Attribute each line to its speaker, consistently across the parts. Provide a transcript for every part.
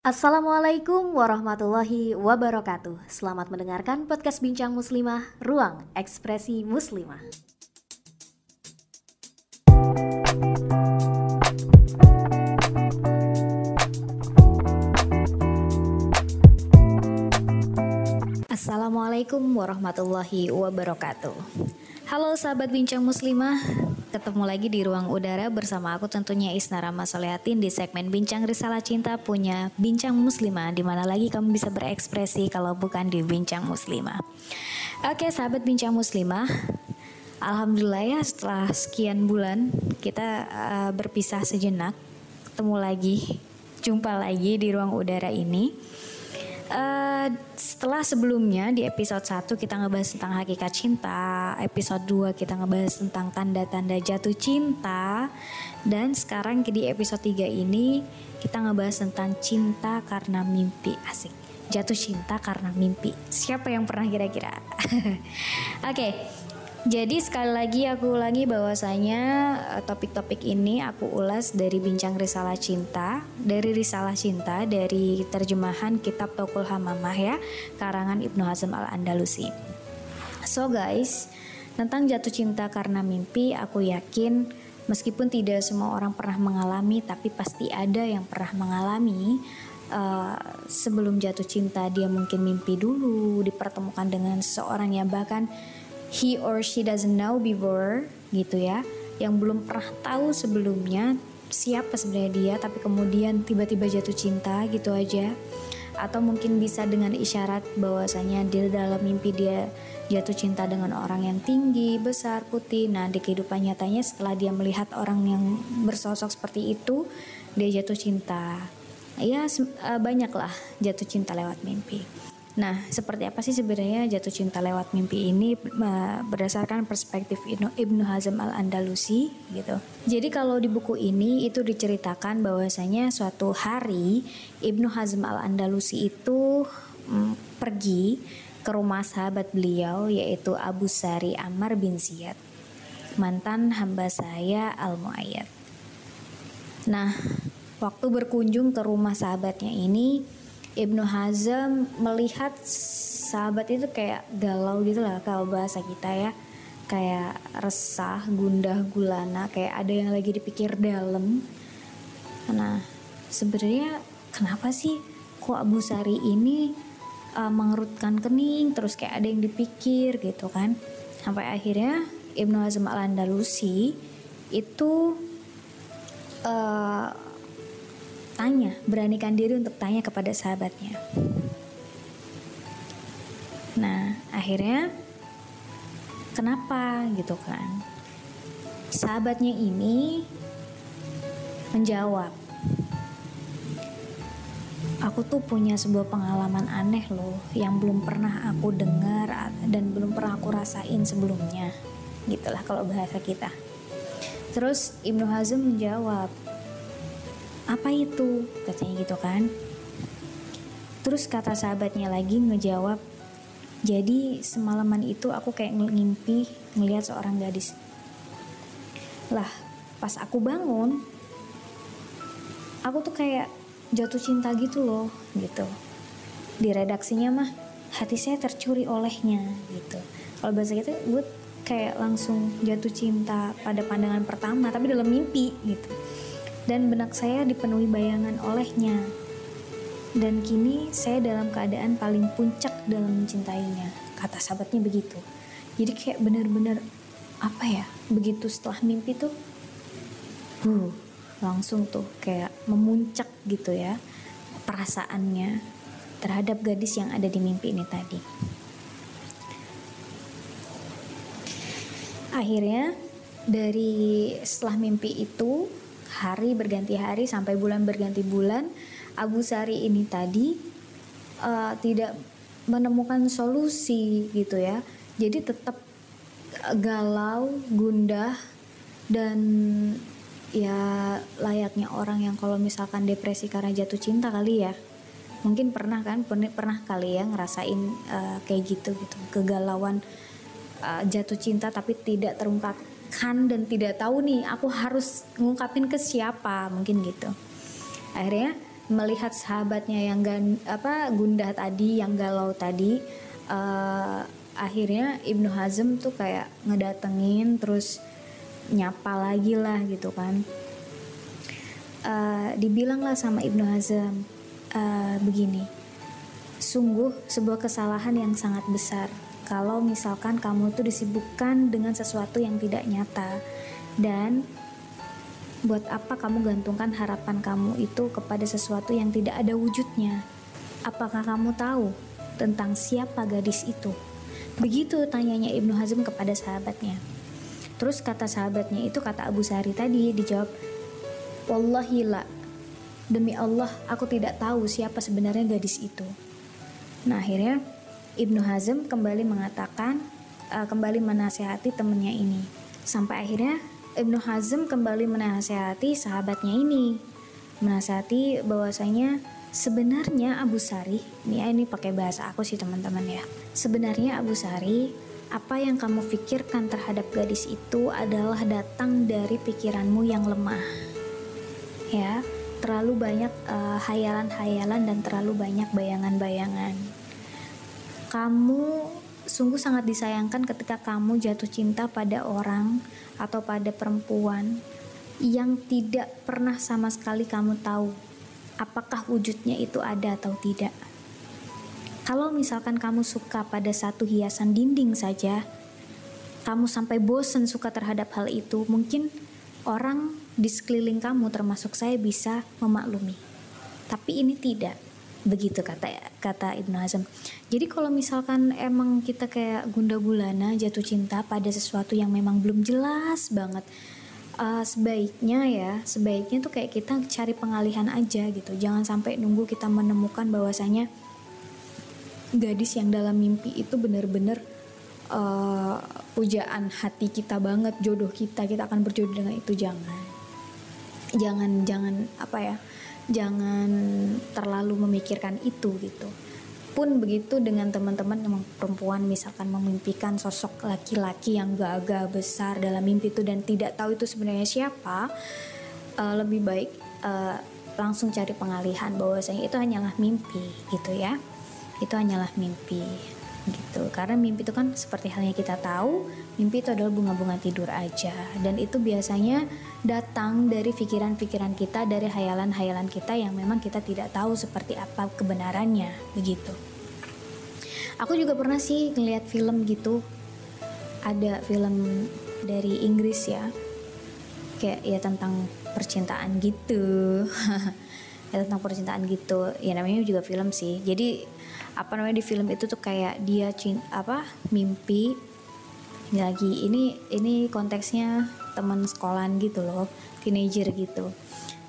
Speaker 1: Assalamualaikum warahmatullahi wabarakatuh. Selamat mendengarkan podcast Bincang Muslimah, Ruang Ekspresi Muslimah. Assalamualaikum warahmatullahi wabarakatuh. Halo sahabat Bincang Muslimah, ketemu lagi di ruang udara bersama aku tentunya Isna Rama Solehatin di segmen Bincang Risalah Cinta punya Bincang Muslimah di mana lagi kamu bisa berekspresi kalau bukan di Bincang Muslimah. Oke sahabat Bincang Muslimah, Alhamdulillah ya setelah sekian bulan kita uh, berpisah sejenak, ketemu lagi, jumpa lagi di ruang udara ini. Uh, setelah sebelumnya di episode 1 kita ngebahas tentang hakikat cinta, episode 2 kita ngebahas tentang tanda-tanda jatuh cinta dan sekarang di episode 3 ini kita ngebahas tentang cinta karena mimpi asik. Jatuh cinta karena mimpi. Siapa yang pernah kira-kira? Oke. okay. Jadi sekali lagi aku ulangi bahwasanya eh, topik-topik ini aku ulas dari Bincang Risalah Cinta, dari Risalah Cinta dari terjemahan Kitab Tokul Hamamah ya, karangan Ibnu Hazm Al-Andalusi. So guys, tentang jatuh cinta karena mimpi aku yakin meskipun tidak semua orang pernah mengalami tapi pasti ada yang pernah mengalami Uh, sebelum jatuh cinta dia mungkin mimpi dulu dipertemukan dengan seseorang yang bahkan he or she doesn't know before gitu ya yang belum pernah tahu sebelumnya siapa sebenarnya dia tapi kemudian tiba-tiba jatuh cinta gitu aja atau mungkin bisa dengan isyarat bahwasanya di dalam mimpi dia jatuh cinta dengan orang yang tinggi, besar, putih. Nah, di kehidupan nyatanya setelah dia melihat orang yang bersosok seperti itu, dia jatuh cinta. Ya, eh, banyaklah jatuh cinta lewat mimpi. Nah, seperti apa sih sebenarnya jatuh cinta lewat mimpi ini berdasarkan perspektif Ibnu Hazm Al-Andalusi gitu. Jadi kalau di buku ini itu diceritakan bahwasanya suatu hari Ibnu Hazm Al-Andalusi itu mm, pergi ke rumah sahabat beliau yaitu Abu Sari Ammar bin Ziyad, mantan hamba saya Al-Muayyad. Nah, waktu berkunjung ke rumah sahabatnya ini, Ibnu Hazm melihat sahabat itu kayak galau gitu lah kalau bahasa kita ya kayak resah, gundah, gulana, kayak ada yang lagi dipikir dalam. Nah, sebenarnya kenapa sih kok Abu Sari ini uh, mengerutkan kening terus kayak ada yang dipikir gitu kan? Sampai akhirnya Ibnu Hazm Al-Andalusi itu uh, tanya, beranikan diri untuk tanya kepada sahabatnya. Nah, akhirnya kenapa gitu kan? Sahabatnya ini menjawab, aku tuh punya sebuah pengalaman aneh loh yang belum pernah aku dengar dan belum pernah aku rasain sebelumnya. Gitulah kalau bahasa kita. Terus Ibnu Hazm menjawab, apa itu? katanya gitu kan. Terus kata sahabatnya lagi ngejawab jadi semalaman itu aku kayak ngimpi ngelihat seorang gadis. Lah pas aku bangun aku tuh kayak jatuh cinta gitu loh gitu. Di redaksinya mah hati saya tercuri olehnya gitu. Kalau bahasa kita gue kayak langsung jatuh cinta pada pandangan pertama tapi dalam mimpi gitu dan benak saya dipenuhi bayangan olehnya. Dan kini saya dalam keadaan paling puncak dalam mencintainya, kata sahabatnya begitu. Jadi kayak bener-bener apa ya, begitu setelah mimpi tuh, uh, langsung tuh kayak memuncak gitu ya perasaannya terhadap gadis yang ada di mimpi ini tadi. Akhirnya dari setelah mimpi itu hari berganti hari sampai bulan berganti bulan Abu Sari ini tadi uh, tidak menemukan solusi gitu ya. Jadi tetap galau gundah dan ya layaknya orang yang kalau misalkan depresi karena jatuh cinta kali ya. Mungkin pernah kan pernah kali ya ngerasain uh, kayak gitu gitu kegalauan uh, jatuh cinta tapi tidak terungkap kan dan tidak tahu nih aku harus ngungkapin ke siapa mungkin gitu akhirnya melihat sahabatnya yang gan, apa gundah tadi, yang galau tadi, uh, akhirnya Ibnu Hazm tuh kayak ngedatengin terus nyapa lagi lah gitu kan. Uh, dibilang lah sama Ibnu Hazm uh, begini, sungguh sebuah kesalahan yang sangat besar kalau misalkan kamu tuh disibukkan dengan sesuatu yang tidak nyata dan Buat apa kamu gantungkan harapan kamu itu kepada sesuatu yang tidak ada wujudnya? Apakah kamu tahu tentang siapa gadis itu? Begitu tanyanya Ibnu Hazm kepada sahabatnya. Terus kata sahabatnya itu kata Abu Sari tadi dijawab, Wallahi la, demi Allah aku tidak tahu siapa sebenarnya gadis itu. Nah akhirnya Ibnu Hazm kembali mengatakan, uh, kembali menasehati temannya ini. Sampai akhirnya Ibnu Hazm kembali menasehati sahabatnya ini. Menasehati bahwasanya sebenarnya Abu Sari, ini ini pakai bahasa aku sih teman-teman ya. Sebenarnya Abu Sari, apa yang kamu pikirkan terhadap gadis itu adalah datang dari pikiranmu yang lemah. Ya, terlalu banyak uh, hayalan-hayalan dan terlalu banyak bayangan-bayangan. Kamu sungguh sangat disayangkan ketika kamu jatuh cinta pada orang atau pada perempuan yang tidak pernah sama sekali kamu tahu apakah wujudnya itu ada atau tidak. Kalau misalkan kamu suka pada satu hiasan dinding saja, kamu sampai bosan suka terhadap hal itu, mungkin orang di sekeliling kamu termasuk saya bisa memaklumi. Tapi ini tidak begitu kata kata Ibnu Hazm. Jadi kalau misalkan emang kita kayak gunda gulana jatuh cinta pada sesuatu yang memang belum jelas banget, uh, sebaiknya ya sebaiknya tuh kayak kita cari pengalihan aja gitu. Jangan sampai nunggu kita menemukan bahwasanya gadis yang dalam mimpi itu benar-benar uh, pujaan hati kita banget, jodoh kita, kita akan berjodoh dengan itu jangan. Jangan jangan apa ya? Jangan terlalu memikirkan itu gitu. Pun begitu dengan teman-teman yang perempuan misalkan memimpikan sosok laki-laki yang gagah besar dalam mimpi itu dan tidak tahu itu sebenarnya siapa uh, lebih baik uh, langsung cari pengalihan bahwasanya itu hanyalah mimpi gitu ya. Itu hanyalah mimpi gitu. Karena mimpi itu kan seperti halnya kita tahu mimpi itu adalah bunga-bunga tidur aja. Dan itu biasanya datang dari pikiran-pikiran kita dari hayalan-hayalan kita yang memang kita tidak tahu seperti apa kebenarannya begitu. Aku juga pernah sih ngeliat film gitu. Ada film dari Inggris ya. Kayak ya tentang percintaan gitu. Ya tentang percintaan gitu. Ya namanya juga film sih. Jadi apa namanya di film itu tuh kayak dia cinta apa mimpi ini lagi ini ini konteksnya teman sekolahan gitu loh teenager gitu.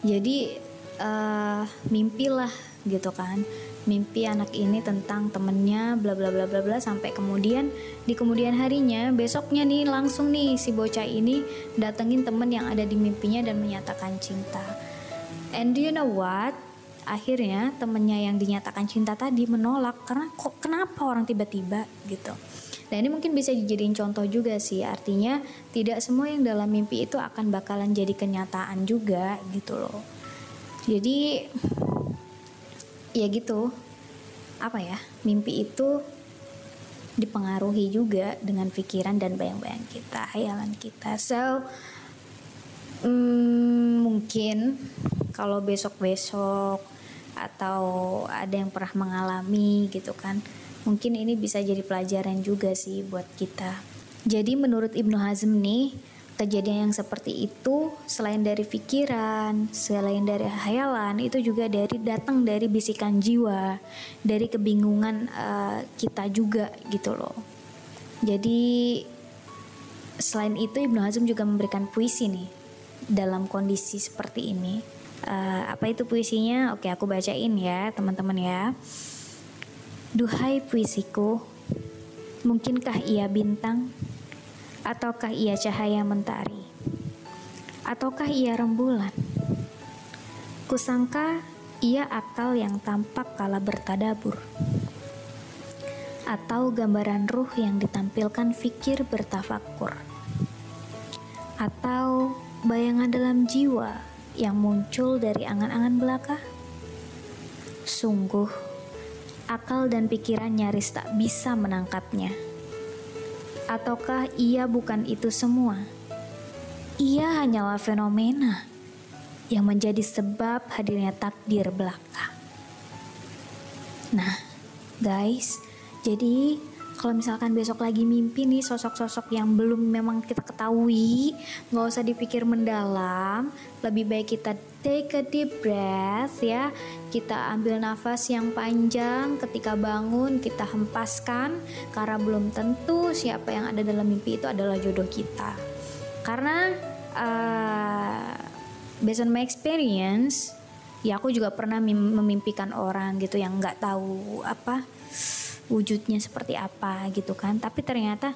Speaker 1: Jadi uh, mimpilah gitu kan. Mimpi anak ini tentang temennya bla bla bla bla bla sampai kemudian di kemudian harinya besoknya nih langsung nih si bocah ini datengin temen yang ada di mimpinya dan menyatakan cinta. And do you know what akhirnya temennya yang dinyatakan cinta tadi menolak karena kok kenapa orang tiba-tiba gitu. Dan ini mungkin bisa dijadiin contoh juga sih, artinya tidak semua yang dalam mimpi itu akan bakalan jadi kenyataan juga gitu loh. Jadi ya gitu, apa ya, mimpi itu dipengaruhi juga dengan pikiran dan bayang-bayang kita, hayalan kita. So hmm, mungkin kalau besok-besok atau ada yang pernah mengalami gitu kan mungkin ini bisa jadi pelajaran juga sih buat kita jadi menurut Ibnu Hazm nih kejadian yang seperti itu selain dari pikiran, selain dari hayalan itu juga dari datang dari bisikan jiwa, dari kebingungan uh, kita juga gitu loh. Jadi selain itu Ibnu Hazm juga memberikan puisi nih dalam kondisi seperti ini uh, apa itu puisinya? Oke, aku bacain ya, teman-teman ya. Duhai puisiku, mungkinkah ia bintang? Ataukah ia cahaya mentari? Ataukah ia rembulan? Kusangka ia akal yang tampak kala bertadabur. Atau gambaran ruh yang ditampilkan fikir bertafakur. Atau bayangan dalam jiwa yang muncul dari angan-angan belaka? Sungguh, akal dan pikiran nyaris tak bisa menangkapnya. Ataukah ia bukan itu semua? Ia hanyalah fenomena yang menjadi sebab hadirnya takdir belaka. Nah, guys, jadi kalau misalkan besok lagi mimpi nih sosok-sosok yang belum memang kita ketahui, nggak usah dipikir mendalam, lebih baik kita take a deep breath ya, kita ambil nafas yang panjang, ketika bangun kita hempaskan, karena belum tentu siapa yang ada dalam mimpi itu adalah jodoh kita. Karena uh, based on my experience, ya aku juga pernah memimpikan orang gitu yang nggak tahu apa wujudnya seperti apa gitu kan. Tapi ternyata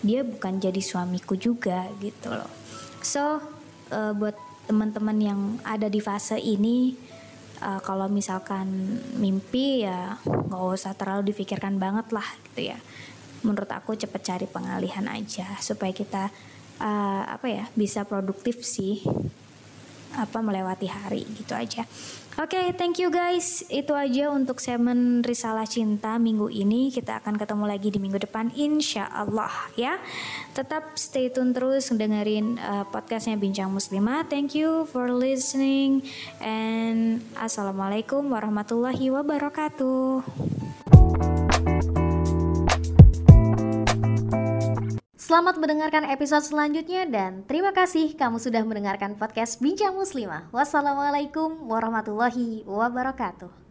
Speaker 1: dia bukan jadi suamiku juga gitu loh. So uh, buat teman-teman yang ada di fase ini uh, kalau misalkan mimpi ya nggak usah terlalu difikirkan banget lah gitu ya. Menurut aku cepet cari pengalihan aja supaya kita uh, apa ya bisa produktif sih apa melewati hari gitu aja. Oke, okay, thank you guys. Itu aja untuk segmen Risalah Cinta minggu ini. Kita akan ketemu lagi di minggu depan insya Allah ya. Tetap stay tune terus dengerin uh, podcastnya Bincang Muslimah. Thank you for listening and assalamualaikum warahmatullahi wabarakatuh. Selamat mendengarkan episode selanjutnya dan terima kasih kamu sudah mendengarkan podcast Bincang Muslimah. Wassalamualaikum warahmatullahi wabarakatuh.